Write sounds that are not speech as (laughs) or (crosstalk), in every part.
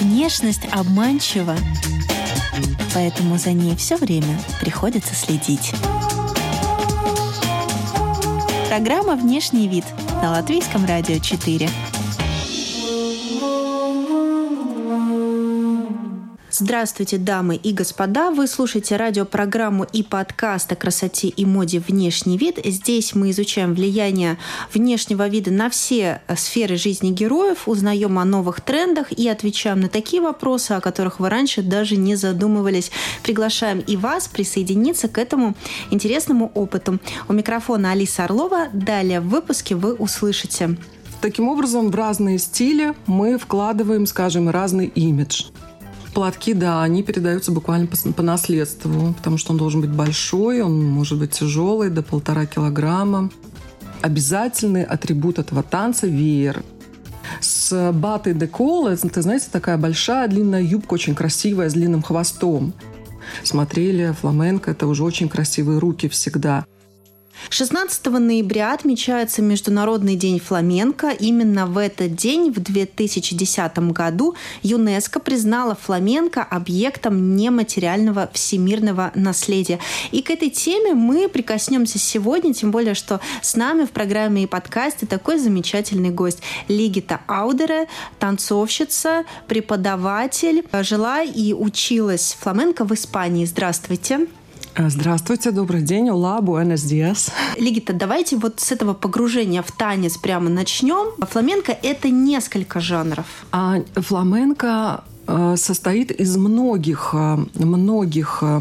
Внешность обманчива, поэтому за ней все время приходится следить. Программа «Внешний вид» на Латвийском радио 4. Здравствуйте, дамы и господа! Вы слушаете радиопрограмму и подкаст о красоте и моде «Внешний вид». Здесь мы изучаем влияние внешнего вида на все сферы жизни героев, узнаем о новых трендах и отвечаем на такие вопросы, о которых вы раньше даже не задумывались. Приглашаем и вас присоединиться к этому интересному опыту. У микрофона Алиса Орлова. Далее в выпуске вы услышите. Таким образом, в разные стили мы вкладываем, скажем, разный имидж. Платки, да, они передаются буквально по, по наследству, потому что он должен быть большой, он может быть тяжелый, до полтора килограмма. Обязательный атрибут этого танца – веер. С батой декола, это, знаете, такая большая длинная юбка, очень красивая, с длинным хвостом. Смотрели фламенко, это уже очень красивые руки всегда – 16 ноября отмечается Международный день фламенко. Именно в этот день, в 2010 году, ЮНЕСКО признала фламенко объектом нематериального всемирного наследия. И к этой теме мы прикоснемся сегодня, тем более, что с нами в программе и подкасте такой замечательный гость. Лигита Аудере, танцовщица, преподаватель, жила и училась фламенко в Испании. Здравствуйте. Здравствуйте, добрый день, Ола, буэнос диас. Лигита, давайте вот с этого погружения в танец прямо начнем. Фламенко – это несколько жанров. А фламенко Э, состоит из многих, э, многих э,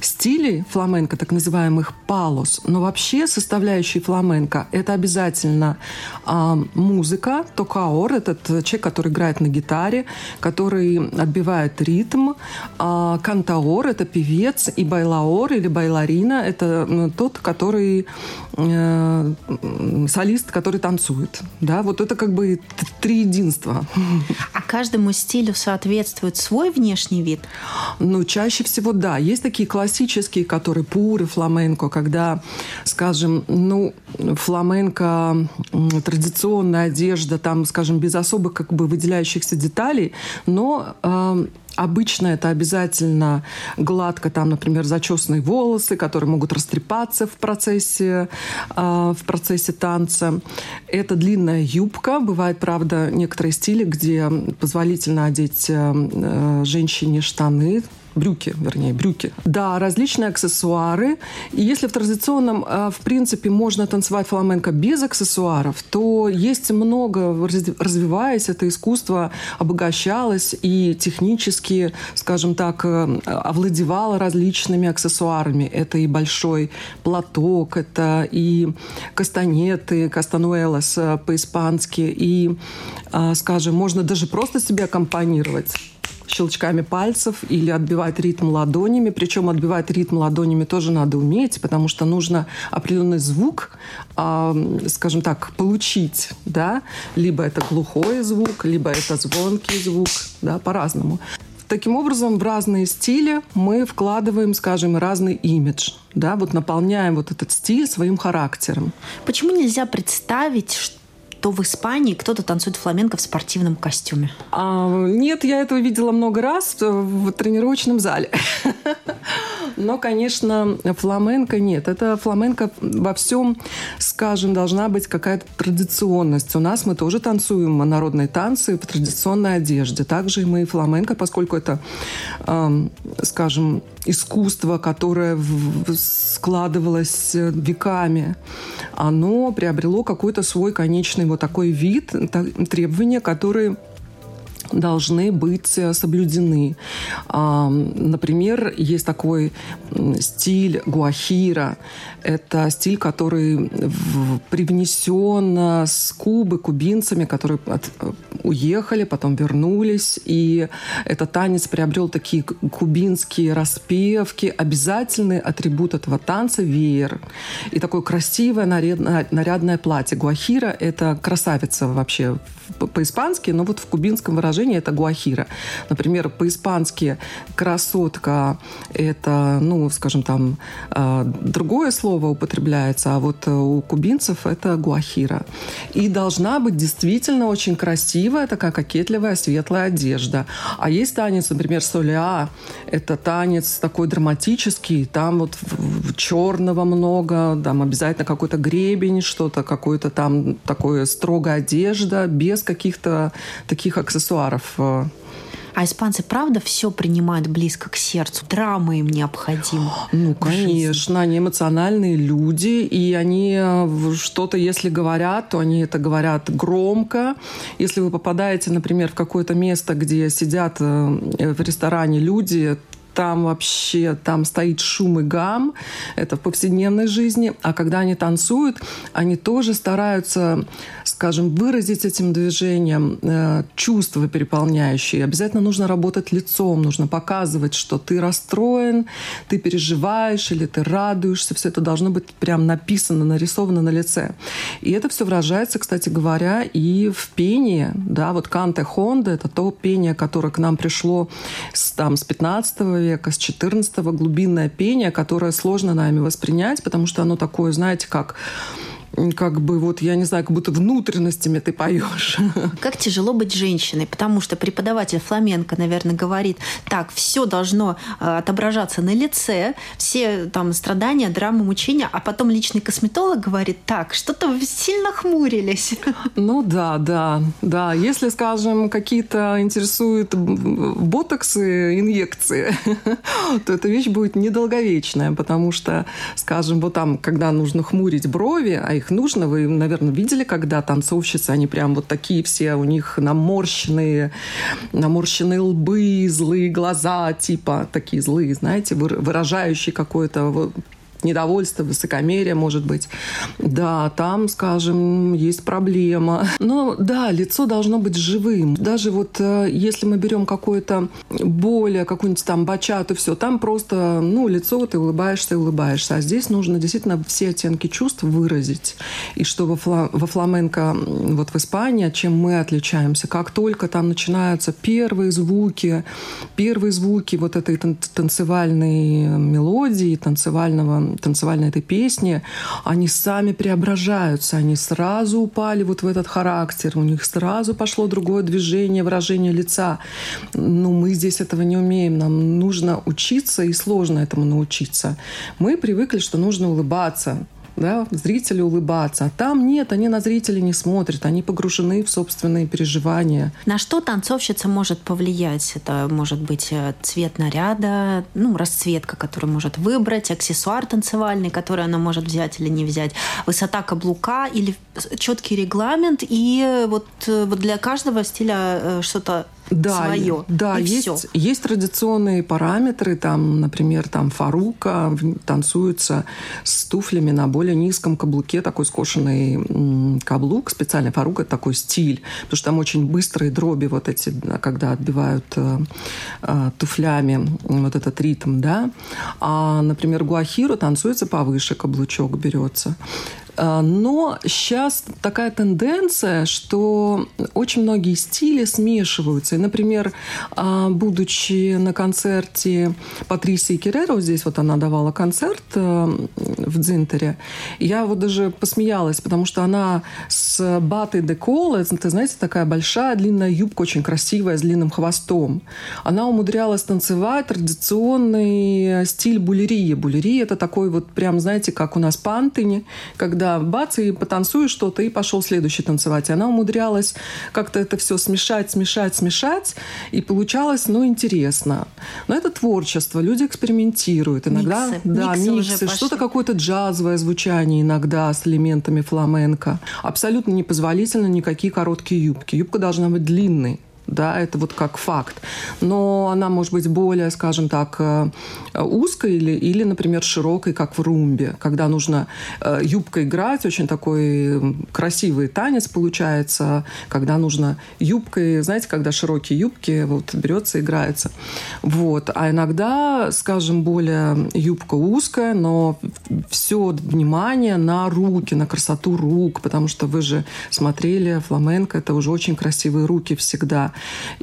стилей фламенко, так называемых палос. Но вообще составляющие фламенко – это обязательно музыка, токаор – этот человек, который играет на гитаре, который отбивает ритм. А кантаор – это певец, и байлаор или байларина – это тот, который солист, который танцует. Да, вот это как бы три единства. А каждому стилю соответствует соответствует свой внешний вид? Ну, чаще всего, да. Есть такие классические, которые пуры, фламенко, когда, скажем, ну, фламенко, традиционная одежда, там, скажем, без особых как бы выделяющихся деталей, но э, Обычно это обязательно гладко, там, например, зачесанные волосы, которые могут растрепаться в процессе, э, в процессе танца. Это длинная юбка. Бывает, правда, некоторые стили, где позволительно одеть э, женщине штаны, брюки, вернее, брюки. Да, различные аксессуары. И если в традиционном, э, в принципе, можно танцевать фламенко без аксессуаров, то есть много, развиваясь, это искусство обогащалось и технически, скажем так, э, овладевало различными аксессуарами. Это и большой платок, это и кастанеты, кастануэлос э, по-испански, и, скажем, можно даже просто себе аккомпанировать щелчками пальцев или отбивать ритм ладонями. Причем отбивать ритм ладонями тоже надо уметь, потому что нужно определенный звук, э, скажем так, получить. Да? Либо это глухой звук, либо это звонкий звук, да, по-разному. Таким образом, в разные стили мы вкладываем, скажем, разный имидж. Да, вот наполняем вот этот стиль своим характером. Почему нельзя представить, что то в Испании кто-то танцует фламенко в спортивном костюме? А, нет, я этого видела много раз в тренировочном зале. (laughs) Но, конечно, фламенко нет. Это фламенко во всем, скажем, должна быть какая-то традиционность. У нас мы тоже танцуем народные танцы в традиционной одежде. Также и мы фламенко, поскольку это, скажем, искусство, которое складывалось веками, оно приобрело какой-то свой конечный вот такой вид, требования, которые должны быть э, соблюдены. Например, есть такой стиль гуахира. Это стиль, который привнесен с Кубы кубинцами, которые уехали, потом вернулись, и этот танец приобрел такие кубинские распевки, обязательный атрибут этого танца – веер. И такое красивое нарядное, платье. Гуахира – это красавица вообще по-испански, но вот в кубинском выражении это гуахира. Например, по-испански красотка – это, ну, скажем там, а, другое слово употребляется, а вот у кубинцев это гуахира. И должна быть действительно очень красивая, такая кокетливая, светлая одежда. А есть танец, например, солеа. Это танец такой драматический. Там вот черного много, там обязательно какой-то гребень, что-то, какой-то там такое строгая одежда, без каких-то таких аксессуаров. А испанцы, правда, все принимают близко к сердцу? Драма им необходима? (gasps) Ну, конечно. Они эмоциональные люди, и они э, что-то, если говорят, то они это говорят громко. Если вы попадаете, например, в какое-то место, где сидят э, в ресторане люди, там вообще там стоит шум и гам, это в повседневной жизни, а когда они танцуют, они тоже стараются, скажем, выразить этим движением э, чувства переполняющие. Обязательно нужно работать лицом, нужно показывать, что ты расстроен, ты переживаешь или ты радуешься, все это должно быть прям написано, нарисовано на лице. И это все выражается, кстати говоря, и в пении, да, вот Канте Хонда, это то пение, которое к нам пришло с, там, с 15 века, с 14 глубинное пение, которое сложно нами воспринять, потому что оно такое, знаете, как как бы вот, я не знаю, как будто внутренностями ты поешь. (laughs) Как тяжело быть женщиной, потому что преподаватель фламенко, наверное, говорит, так, все должно э, отображаться на лице, все там страдания, драмы, мучения, а потом личный косметолог говорит, так, что-то вы сильно хмурились. (laughs) Ну да, да, да. Если, скажем, какие-то интересуют ботоксы, инъекции, (laughs) то эта вещь будет недолговечная, потому что, скажем, вот там, когда нужно хмурить брови, а их нужно. Вы, наверное, видели, когда танцовщицы, они прям вот такие все, у них наморщенные, наморщенные лбы, злые глаза, типа такие злые, знаете, выражающие какое-то недовольство, высокомерие, может быть. Да, там, скажем, есть проблема. Но да, лицо должно быть живым. Даже вот э, если мы берем какое-то более, какую-нибудь там бачату, все, там просто, ну, лицо, ты улыбаешься улыбаешься. А здесь нужно действительно все оттенки чувств выразить. И что во, фла во фламенко, вот в Испании, чем мы отличаемся, как только там начинаются первые звуки, первые звуки вот этой танцевальной мелодии, танцевального танцевальной этой песни, они сами преображаются, они сразу упали вот в этот характер, у них сразу пошло другое движение, выражение лица. Но мы здесь этого не умеем, нам нужно учиться, и сложно этому научиться. Мы привыкли, что нужно улыбаться, да, зрителю улыбаться. А там нет, они на зрителей не смотрят, они погружены в собственные переживания. На что танцовщица может повлиять? Это может быть э, цвет наряда, ну, расцветка, которую может выбрать, аксессуар танцевальный, который она может взять или не взять, высота каблука или четкий регламент, и вот, э, вот для каждого стиля э, что-то да, свое. Да, и есть, все. есть традиционные параметры, там, например, там фарука танцуется с туфлями на более низком каблуке, такой скошенный каблук, специальный фарук, это такой стиль, потому что там очень быстрые дроби вот эти, когда отбивают э, э, туфлями вот этот ритм, да. А, например, гуахиру танцуется повыше, каблучок берется. А, но сейчас такая тенденция, что очень многие стили смешиваются. И, например, а, будучи на концерте Патрисии Кереро, здесь вот она давала концерт э, в Дзинтере, я вот даже посмеялась, потому что она с Баты де Колы, это, знаете, такая большая длинная юбка, очень красивая, с длинным хвостом. Она умудрялась танцевать традиционный стиль булерии. Булерия – это такой вот прям, знаете, как у нас пантыни, когда бац, и потанцуй что-то, и пошел следующий танцевать. И она умудрялась как-то это все смешать, смешать, смешать, и получалось, ну, интересно. Но это творчество, люди экспериментируют. Иногда, миксы. да, миксы, миксы что-то какое-то джазовое звучание иногда с элементами фламенко. Абсолютно непозволительно никакие короткие юбки. Юбка должна быть длинной да, это вот как факт. Но она может быть более, скажем так, э, узкой или, или например, широкой, как в румбе, когда нужно э, юбкой играть, очень такой красивый танец получается, когда нужно юбкой, знаете, когда широкие юбки, вот берется, играется. Вот. А иногда, скажем, более юбка узкая, но все внимание на руки, на красоту рук, потому что вы же смотрели фламенко, это уже очень красивые руки всегда.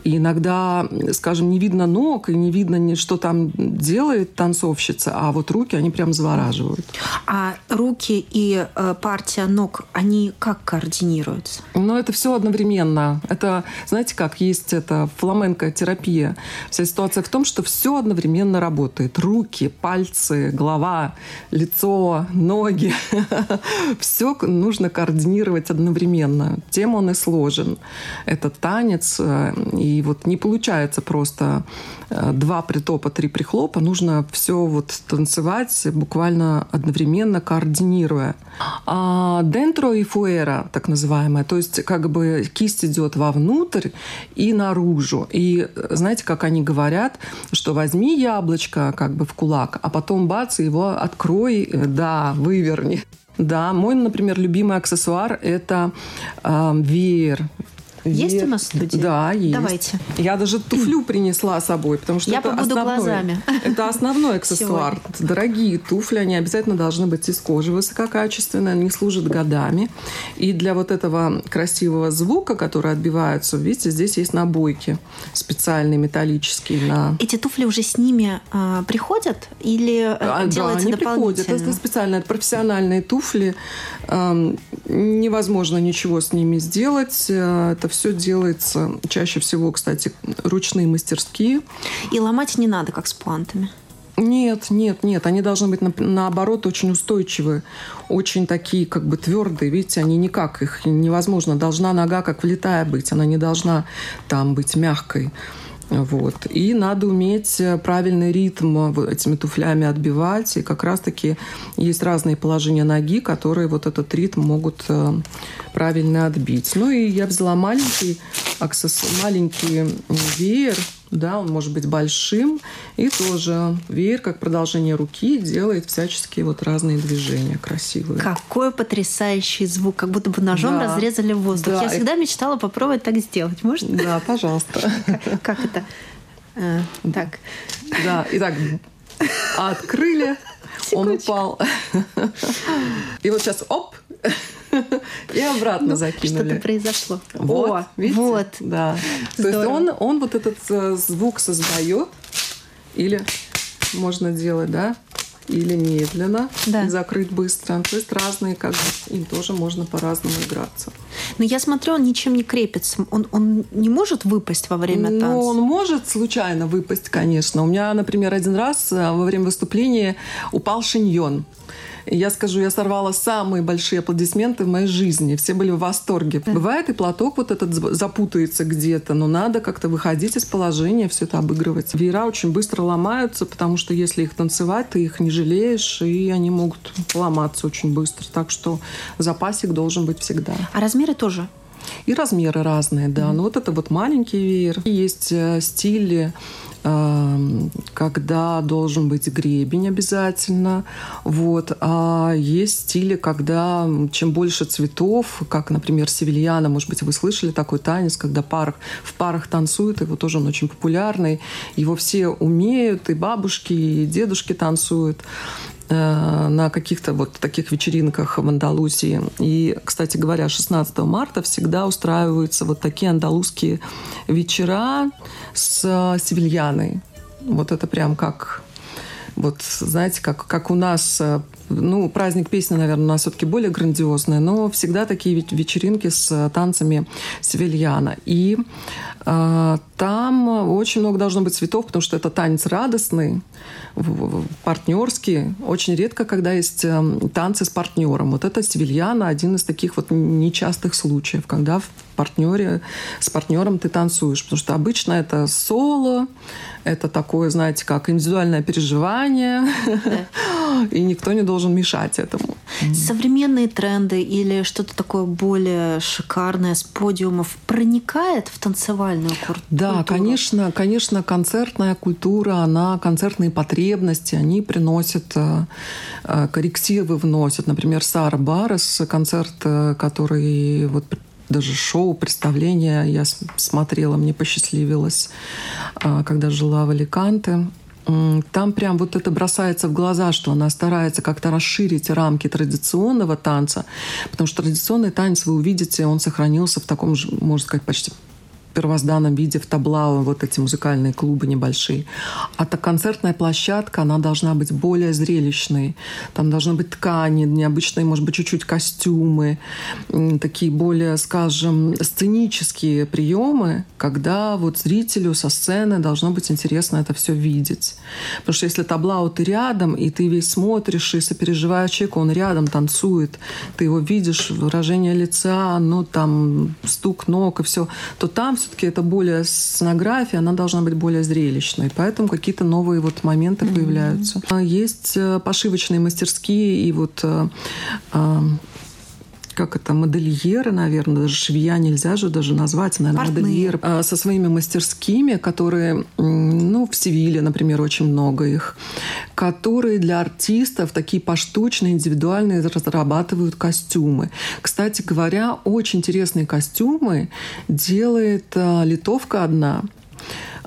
И иногда, скажем, не видно ног и не видно, что там делает танцовщица, а вот руки, они прям завораживают. А руки и э, партия ног, они как координируются? Ну, это все одновременно. Это, знаете, как есть это фламенко-терапия. Вся ситуация в том, что все одновременно работает. Руки, пальцы, голова, лицо, ноги. (laughs) Все нужно координировать одновременно. Тем он и сложен. Этот танец. Э, и вот не получается просто э, два притопа, три прихлопа. Нужно все вот танцевать буквально одновременно, координируя. А дентро и фуэра, так называемая, то есть как бы кисть идет вовнутрь и наружу. И знаете, как они говорят, что возьми яблочко как бы в кулак, а потом бац, его открой, да, выверни. Да, мой, например, любимый аксессуар – это э, веер. Есть у нас студия? Да, есть. Давайте. Я даже туфлю принесла с собой, потому что Я это побуду основной, глазами. Это основной (laughs) аксессуар. Сегодня. Дорогие туфли, они обязательно должны быть из кожи высококачественные, они служат годами. И для вот этого красивого звука, который отбивается, видите, здесь есть набойки специальные металлические на Эти туфли уже с ними э, приходят или э, а, да, делается они приходят. Это специально, это профессиональные туфли. Эм, невозможно ничего с ними сделать. Э, Это все делается чаще всего, кстати, ручные мастерские. И ломать не надо, как с пуантами. Нет, нет, нет. Они должны быть, на- наоборот, очень устойчивые, очень такие как бы твердые. Видите, они никак, их невозможно. Должна нога как влитая быть, она не должна там быть мягкой. Вот. И надо уметь э, правильный ритм вот этими туфлями отбивать. И как раз-таки есть разные положения ноги, которые вот этот ритм могут э, правильно отбить. Ну и я взяла маленький аксессуар, маленький веер, да, он может быть большим, и тоже веер, как продолжение руки, делает всяческие вот разные движения красивые. Какой потрясающий звук, как будто бы ножом Да. разрезали воздух. Да, Я всегда мечтала попробовать так сделать. Можно? Да, пожалуйста. (laughs) Как- Как это? Э, Так. Да, итак, открыли, он упал. (laughs) И вот сейчас оп, (laughs) и обратно Ну, закинули. Что-то произошло. Вот, О, видите? вот. Да. То есть Здорово. он, он вот этот э, звук создает, или можно делать, да, или медленно, Да. и закрыть быстро. То есть разные, как бы, им тоже можно по-разному играться. Но я смотрю, он ничем не крепится. Он, он не может выпасть во время Ну, танца. он может случайно выпасть, конечно. У меня, например, один раз э, во время выступления упал шиньон. Я скажу, я сорвала самые большие аплодисменты в моей жизни. Все были в восторге. Бывает, и платок вот этот запутается где-то, но надо как-то выходить из положения, все это обыгрывать. Веера очень быстро ломаются, потому что если их танцевать, ты их не жалеешь, и они могут ломаться очень быстро. Так что запасик должен быть всегда. А размеры тоже. И размеры разные, да. Ну вот это вот маленький веер. И Есть э, стили, эм, когда должен быть гребень обязательно. Вот. А есть стили, когда чем больше цветов, как, например, севильяна, может быть, вы слышали такой танец, когда парах, в парах танцуют, его тоже он очень популярный. Его все умеют, и бабушки, и дедушки танцуют на каких-то вот таких вечеринках в Андалусии. И, кстати говоря, 16 марта всегда устраиваются вот такие андалузские вечера с э, севильяной. Вот это прям как вот, знаете, как, как у нас, э, ну, праздник песни, наверное, у нас все-таки более грандиозный, но всегда такие ве- вечеринки с э, танцами севильяна. И э, там очень много должно быть цветов, потому что это танец радостный, партнерский. Очень редко, когда есть э, танцы с партнером. Вот это севильяна один из таких вот нечастых случаев, когда в партнере, с партнером ты танцуешь. Потому что обычно это соло, это такое, знаете, как индивидуальное переживание, и никто не должен мешать этому. Современные тренды или что-то такое более шикарное с подиумов проникает в танцевальную культуру? Да, конечно, конечно, концертная культура, она, концертные потребности, они приносят э, э, коррективы, вносят. Например, Сара Барес, концерт, э, который вот даже шоу, представление я смотрела, мне посчастливилось, когда жила в Аликанте. Там прям вот это бросается в глаза, что она старается как-то расширить рамки традиционного танца, потому что традиционный танец, вы увидите, он сохранился в таком же, можно сказать, почти первозданном виде в таблау вот эти музыкальные клубы небольшие. А та концертная площадка, она должна быть более зрелищной. Там должны быть ткани, необычные, может быть, чуть-чуть костюмы, такие более, скажем, сценические приемы, когда вот зрителю со сцены должно быть интересно это все видеть. Потому что если таблау ты рядом, и ты весь смотришь и сопереживаешь человеку, он рядом танцует, ты его видишь, выражение лица, ну там стук ног и все, то там все все-таки это более сценография, она должна быть более зрелищной. Поэтому какие-то новые вот моменты mm-hmm. появляются. Есть э, пошивочные мастерские и вот э, э, как это, модельеры, наверное, даже швея нельзя же даже назвать, наверное, Портные. модельеры, а, со своими мастерскими, которые, ну, в Севиле, например, очень много их, которые для артистов такие поштучные, индивидуальные разрабатывают костюмы. Кстати говоря, очень интересные костюмы делает а, литовка одна –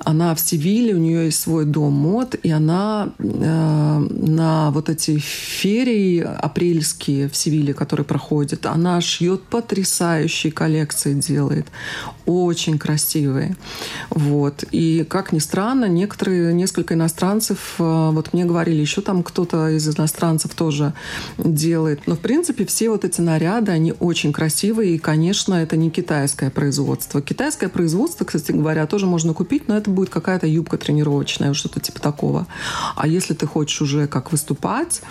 она в Севиле, у нее есть свой дом мод, и она э, на вот эти ферии апрельские в Севиле, которые проходят, она шьет потрясающие коллекции, делает очень красивые. Вот. И, как ни странно, некоторые, несколько иностранцев, э, вот мне говорили, еще там кто-то из иностранцев тоже делает. Но, в принципе, все вот эти наряды, они очень красивые, и, конечно, это не китайское производство. Китайское производство, кстати говоря, тоже можно купить, но это будет какая-то юбка тренировочная, что-то типа такого. А если ты хочешь уже как выступать,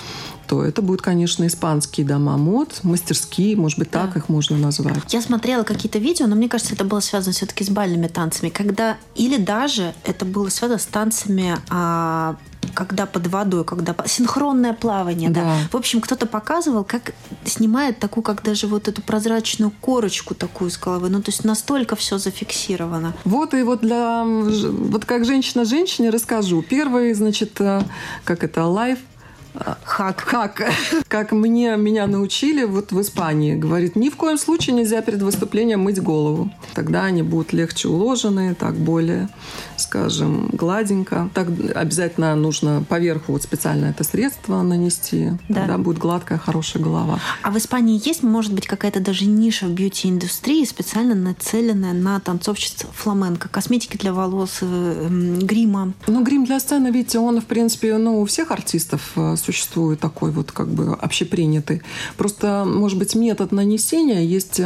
то это будут, конечно, испанские дома мод, мастерские, может быть, так да. их можно назвать. Я смотрела какие-то видео, но мне кажется, это было связано все-таки с бальными танцами, когда или даже это было связано с танцами а, когда под водой, когда синхронное плавание, да. да. В общем, кто-то показывал, как снимает такую, как даже вот эту прозрачную корочку такую с головы. Ну, то есть настолько все зафиксировано. Вот и вот для вот как женщина женщине расскажу. Первый, значит, э, как это, лайф Хак. Хак. Как мне, меня научили вот в Испании. Говорит, ни в коем случае нельзя перед выступлением мыть голову. Тогда они будут легче уложены, так более, скажем, гладенько. Так обязательно нужно поверху вот специально это средство нанести. Да. Тогда будет гладкая, хорошая голова. А в Испании есть, может быть, какая-то даже ниша в бьюти-индустрии, специально нацеленная на танцовщиц фламенко? Косметики для волос, э, грима? Ну, грим для сцены, видите, он, в принципе, ну, у всех артистов э, существует такой вот как бы общепринятый. Просто, может быть, метод нанесения есть,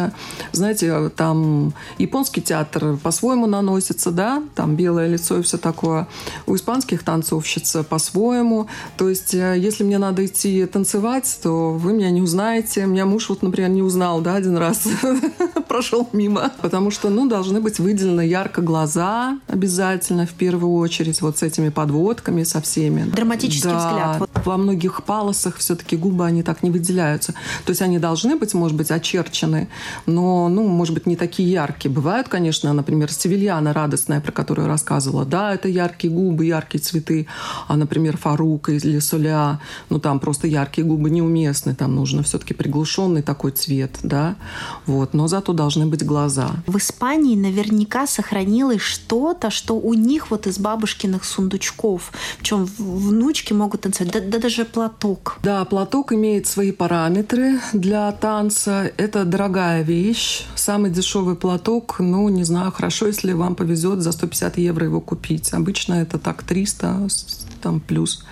знаете, там японский театр по-своему наносится, да, там белое лицо и все такое. У испанских танцовщиц по-своему. То есть, э, если мне надо идти танцевать, то вы меня не узнаете. Меня муж вот, например, не узнал, да, один раз (laughs) прошел мимо. Потому что, ну, должны быть выделены ярко глаза обязательно в первую очередь, вот с этими подводками, со всеми. Драматический да. взгляд. Во многих палосах все-таки губы, они так не выделяются. То есть они должны быть, может быть, очерчены, но, ну, может быть, не такие яркие. Бывают, конечно, например, Севильяна радостная, про которую рассказывала. Да, это яркие губы, яркие цветы. А, например, Фарука или Соля, ну, там просто яркие губы неуместны. Там нужно все-таки приглушенный такой цвет, да. Вот. Но зато должны быть глаза. В Испании наверняка сохранилось что-то, что у них вот из бабушкиных сундучков. В чем внучки могут танцевать. Да, да даже платок. Да, платок имеет свои параметры для танца. Это дорогая вещь. Самый дешевый платок, ну, не знаю, хорошо, если вам повезет за 150 евро его купить. Обычно это так 300 там плюс.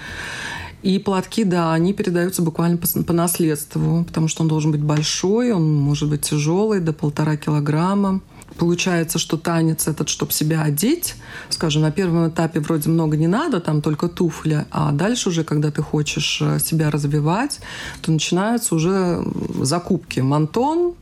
И платки, да, они передаются буквально по, по наследству, потому что он должен быть большой, он может быть тяжелый, до полтора килограмма. Получается, что танец этот, чтобы себя одеть, скажем, на первом этапе вроде много не надо, там только туфли, а дальше уже, когда ты хочешь э, себя развивать, то начинаются уже закупки. Мантон,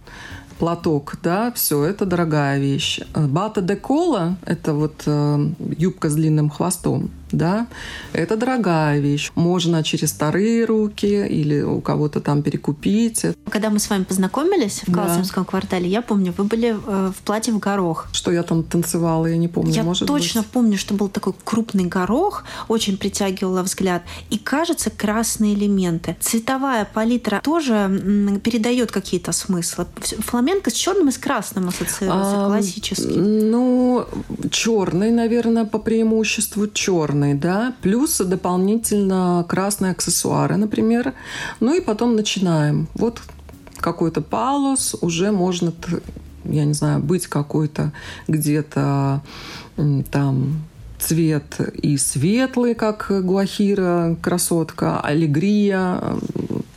платок, да, все, это дорогая вещь. Бата де кола – это вот э, юбка с длинным хвостом. Да, это дорогая вещь. Можно через вторые руки или у кого-то там перекупить. Когда мы с вами познакомились в Калсимском да. квартале, я помню, вы были э, в платье в горох. Что я там танцевала, я не помню. Я может точно быть. помню, что был такой крупный горох, очень притягивала взгляд. И, кажется, красные элементы. Цветовая палитра тоже передает какие-то смыслы. Фламенко с черным и с красным ассоциируется, а, классически. Ну, черный, наверное, по преимуществу черный черный, да, плюс дополнительно красные аксессуары, например. Ну и потом начинаем. Вот какой-то палус, уже можно, я не знаю, быть какой-то где-то там цвет и светлый, как гуахира, красотка, аллегрия,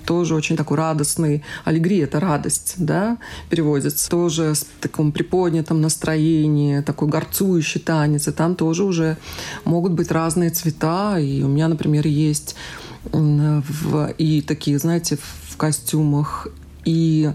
тоже очень такой радостный. Аллегрия – это радость, да, переводится. Тоже с таком приподнятом настроении, такой горцующий танец. И там тоже уже могут быть разные цвета. И у меня, например, есть в, и такие, знаете, в костюмах и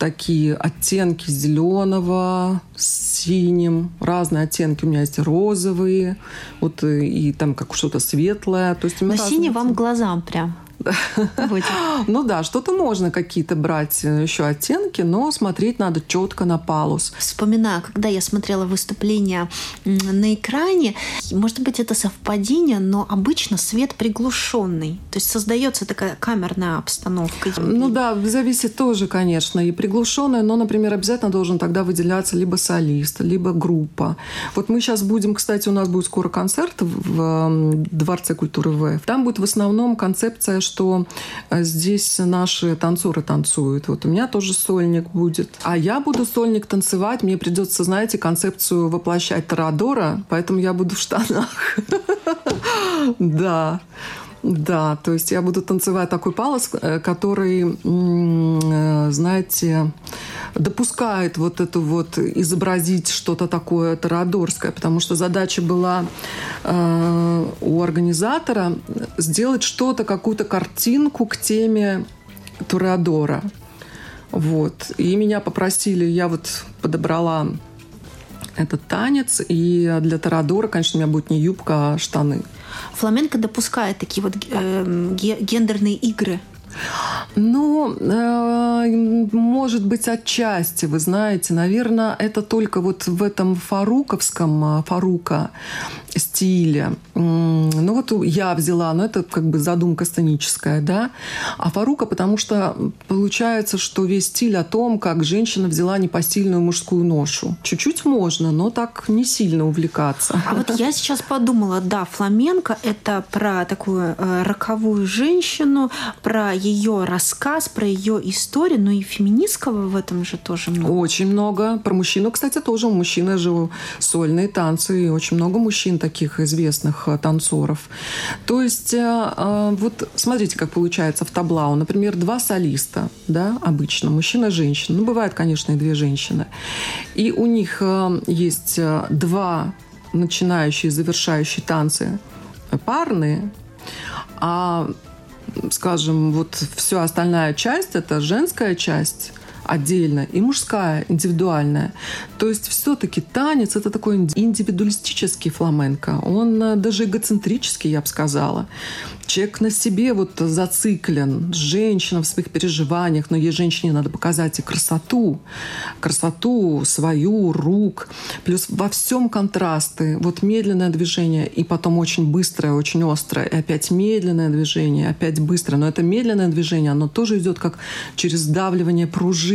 такие оттенки зеленого с синим, разные оттенки. У меня есть розовые, вот и, и там как что-то светлое. То есть Но синий вам глазам прям. (gasps) Ну да, что-то можно какие-то брать э, еще оттенки, но смотреть надо четко на палус. Вспоминаю, когда я смотрела выступление на экране, может быть, это совпадение, но обычно свет приглушенный. То есть создается такая камерная обстановка. Ну да, зависит тоже, конечно, и приглушенная, но, например, обязательно должен тогда выделяться либо солист, либо группа. Вот мы сейчас будем, кстати, у нас будет скоро концерт в Дворце культуры ВФ. Там будет в основном концепция, что э, здесь наши танцоры танцуют. Вот у меня тоже сольник будет. А я буду сольник танцевать. Мне придется, знаете, концепцию воплощать Торадора, поэтому я буду в штанах. (laughs) Да. Да, то есть я буду танцевать такой палос, э, который, э, знаете, допускает вот это вот изобразить что-то такое тарадорское, потому что задача была э, у организатора сделать что-то, какую-то картинку к теме Турадора. Вот. И меня попросили, я вот подобрала этот танец, и для Тарадора, конечно, у меня будет не юбка, а штаны. Фламенко допускает такие вот э, гендерные игры. Ну, э, может быть, отчасти, вы знаете, наверное, это только вот в этом фаруковском, э, фарука стиле. Ну вот я взяла, но это как бы задумка сценическая, да. А Фарука, потому что получается, что весь стиль о том, как женщина взяла непостильную мужскую ношу. Чуть-чуть можно, но так не сильно увлекаться. А вот я сейчас подумала, да, фламенко – это про такую э, роковую женщину, про ее рассказ, про ее историю, но и феминистского в этом же тоже много. Очень много. Про мужчину, кстати, тоже мужчины же сольные танцы, и очень много мужчин таких известных э, танцоров. То есть, э, э, вот смотрите, как получается в таблау. Например, два солиста, да, обычно, мужчина и женщина. Ну, бывает, конечно, и две женщины. И у них есть два начинающие и завершающие танцы парные, а скажем, вот вся остальная часть, это женская часть, отдельно и мужская, индивидуальная. То есть все-таки танец это такой индивидуалистический фламенко. Он э, даже эгоцентрический, я бы сказала. Человек на себе вот зациклен, женщина в своих переживаниях, но ей женщине надо показать и красоту, красоту свою, рук, плюс во всем контрасты, вот медленное движение и потом очень быстрое, очень острое, и опять медленное движение, опять быстрое, но это медленное движение, оно тоже идет как через сдавливание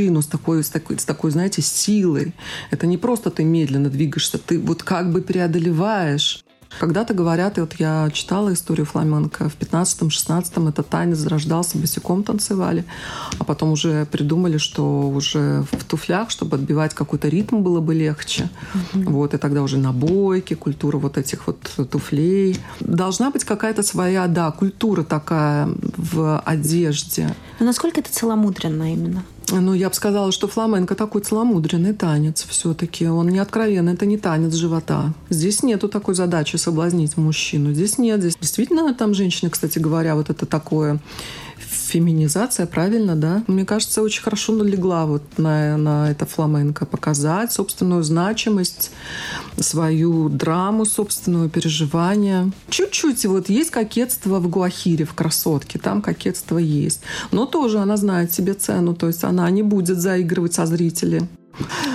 пружину с такой, с такой, с такой, знаете, силой. Это не просто ты медленно двигаешься, ты вот как бы преодолеваешь когда-то говорят, и вот я читала историю фламенко, в 15-16 этот танец зарождался, босиком танцевали, а потом уже придумали, что уже в туфлях, чтобы отбивать какой-то ритм было бы легче. Mm-hmm. Вот, и тогда уже набойки, культура вот этих вот туфлей. Должна быть какая-то своя, да, культура такая в одежде. Но насколько это целомудренно именно? Ну, я бы сказала, что фламенко такой целомудренный танец все-таки. Он не откровенный, это не танец живота. Здесь нету такой задачи соблазнить мужчину. Здесь нет. Здесь действительно там женщины, кстати говоря, вот это такое Феминизация, правильно, да? Мне кажется, очень хорошо налегла вот на, на это фламенко. Показать собственную значимость, свою драму, собственное переживание. Чуть-чуть вот есть кокетство в Гуахире, в «Красотке». Там кокетство есть. Но тоже она знает себе цену. То есть она не будет заигрывать со зрителем.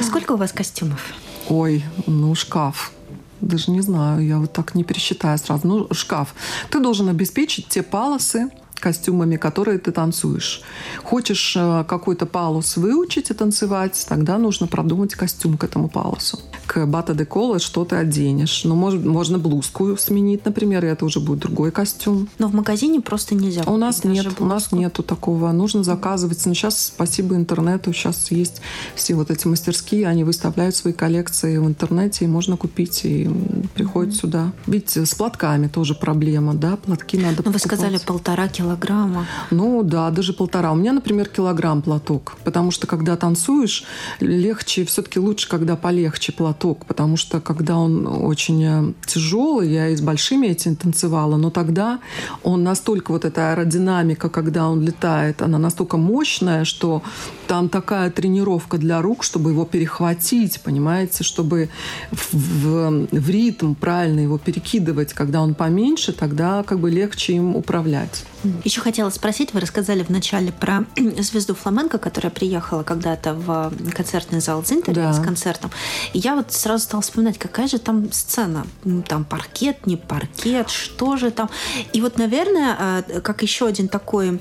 Сколько у вас костюмов? Ой, ну шкаф даже не знаю, я вот так не пересчитаю сразу. Ну, шкаф. Ты должен обеспечить те палосы, костюмами, которые ты танцуешь. Хочешь э, какой-то палус выучить и танцевать, тогда нужно продумать костюм к этому палусу. К бата де кола что ты оденешь. Ну, может, можно блузку сменить, например, и это уже будет другой костюм. Но в магазине просто нельзя. У нас нет, блузку. у нас нету такого. Нужно заказывать. Но сейчас, спасибо интернету, сейчас есть все вот эти мастерские, они выставляют свои коллекции в интернете, и можно купить, и приходит mm-hmm. сюда. Видите, с платками тоже проблема, да, платки надо Но покупать. вы сказали полтора килограмма килограмма? Ну да, даже полтора. У меня, например, килограмм платок. Потому что когда танцуешь, легче, все-таки лучше, когда полегче платок. Потому что когда он очень э, тяжелый, я и с большими этим танцевала, но тогда он настолько, вот эта аэродинамика, когда он летает, она настолько мощная, что там такая тренировка для рук, чтобы его перехватить, понимаете, чтобы в, в, в ритм правильно его перекидывать. Когда он поменьше, тогда как бы легче им управлять. Еще хотела спросить, вы рассказали вначале про (clears throat) звезду фламенко, которая приехала когда-то в концертный зал Зинтер да. с концертом. И я вот сразу стала вспоминать, какая же там сцена. Там паркет, не паркет, что же там. И вот, наверное, а, как еще один такой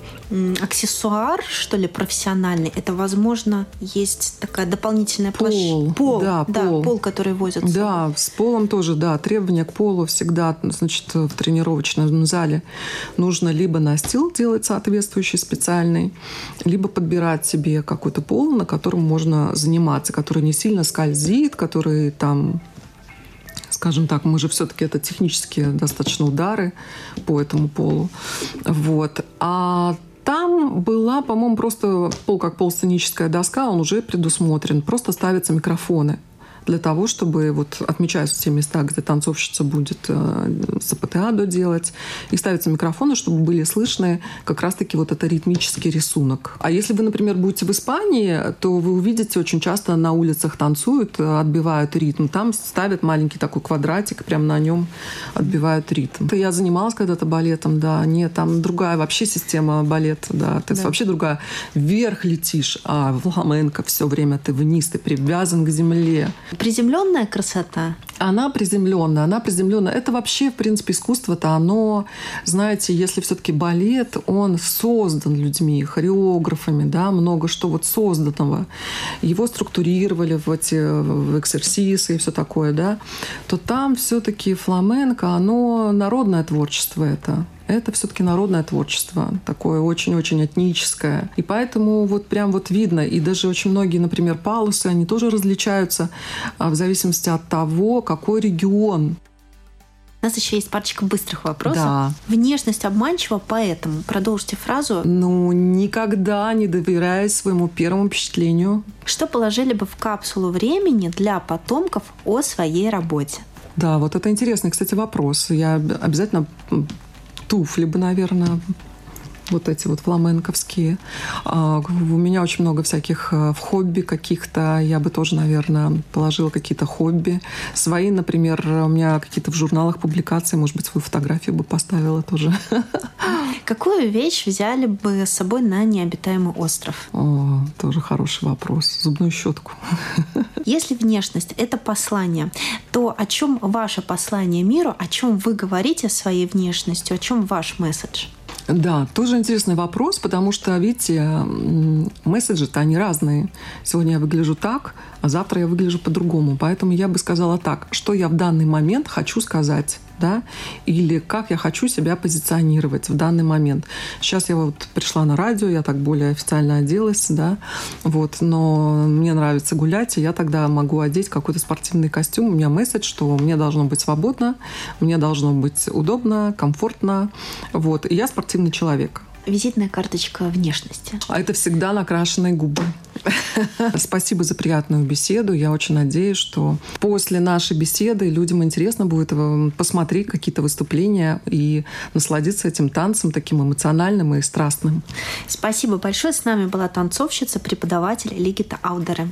аксессуар, что ли, профессиональный, это, возможно, есть такая дополнительная площадь. Пол, да, да, пол. пол, который возят. Да, с полом тоже, да. Требования к полу всегда, значит, в тренировочном зале нужно либо на настил делать соответствующий специальный, либо подбирать себе какой-то пол, на котором можно заниматься, который не сильно скользит, который там скажем так, мы же все-таки это технические достаточно удары по этому полу. Вот. А там была, по-моему, просто пол как полсценическая доска, он уже предусмотрен. Просто ставятся микрофоны для того, чтобы вот отмечаются те места, где танцовщица будет э, сапатеадо делать, и ставятся микрофоны, чтобы были слышны как раз-таки вот это ритмический рисунок. А если вы, например, будете в Испании, то вы увидите очень часто на улицах танцуют, э, отбивают ритм. Там ставят маленький такой квадратик, прям на нем отбивают ритм. Это я занималась когда-то балетом, да. Нет, там другая вообще система балета, да. Ты да. вообще другая. Вверх летишь, а в фламенко все время ты вниз, ты привязан к земле приземленная красота? Она приземленная, она приземленная. Это вообще, в принципе, искусство-то, оно, знаете, если все-таки балет, он создан людьми, хореографами, да, много что вот созданного. Его структурировали в эти в эксерсисы и все такое, да, то там все-таки фламенко, оно народное творчество это это все-таки народное творчество, такое очень-очень этническое. И поэтому вот прям вот видно, и даже очень многие, например, палусы, они тоже различаются а, в зависимости от того, какой регион у нас еще есть парочка быстрых вопросов. Да. Внешность обманчива, поэтому продолжите фразу. Ну, никогда не доверяй своему первому впечатлению. Что положили бы в капсулу времени для потомков о своей работе? Да, вот это интересный, кстати, вопрос. Я обязательно туфли бы, наверное, вот эти вот фламенковские. А, у меня очень много всяких э, в хобби каких-то. Я бы тоже, наверное, положила какие-то хобби. Свои, например, у меня какие-то в журналах публикации, может быть, свою фотографию бы поставила тоже. (laughs) Какую вещь взяли бы с собой на необитаемый остров? О, тоже хороший вопрос. Зубную щетку. (laughs) Если внешность — это послание, то о чем ваше послание миру, о чем вы говорите своей внешностью, о чем ваш месседж? Да, тоже интересный вопрос, потому что, видите, месседжи-то они разные. Сегодня я выгляжу так, а завтра я выгляжу по-другому. Поэтому я бы сказала так, что я в данный момент хочу сказать да, или как я хочу себя позиционировать в данный момент. Сейчас я вот пришла на радио, я так более официально оделась, да, вот, но мне нравится гулять, и я тогда могу одеть какой-то спортивный костюм. У меня месседж, что мне должно быть свободно, мне должно быть удобно, комфортно, вот, и я спортивный человек. Визитная карточка внешности. А это всегда накрашенные губы. Спасибо за приятную беседу. Я очень надеюсь, что после нашей беседы людям интересно будет э, посмотреть какие-то выступления и насладиться этим танцем таким эмоциональным и страстным. Спасибо большое. С нами была танцовщица, преподаватель Лигита Аудере.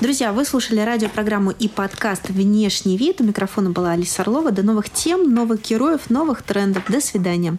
Друзья, вы слушали радиопрограмму и подкаст «Внешний вид». У микрофона была Алиса Орлова. До новых тем, новых героев, новых трендов. До свидания.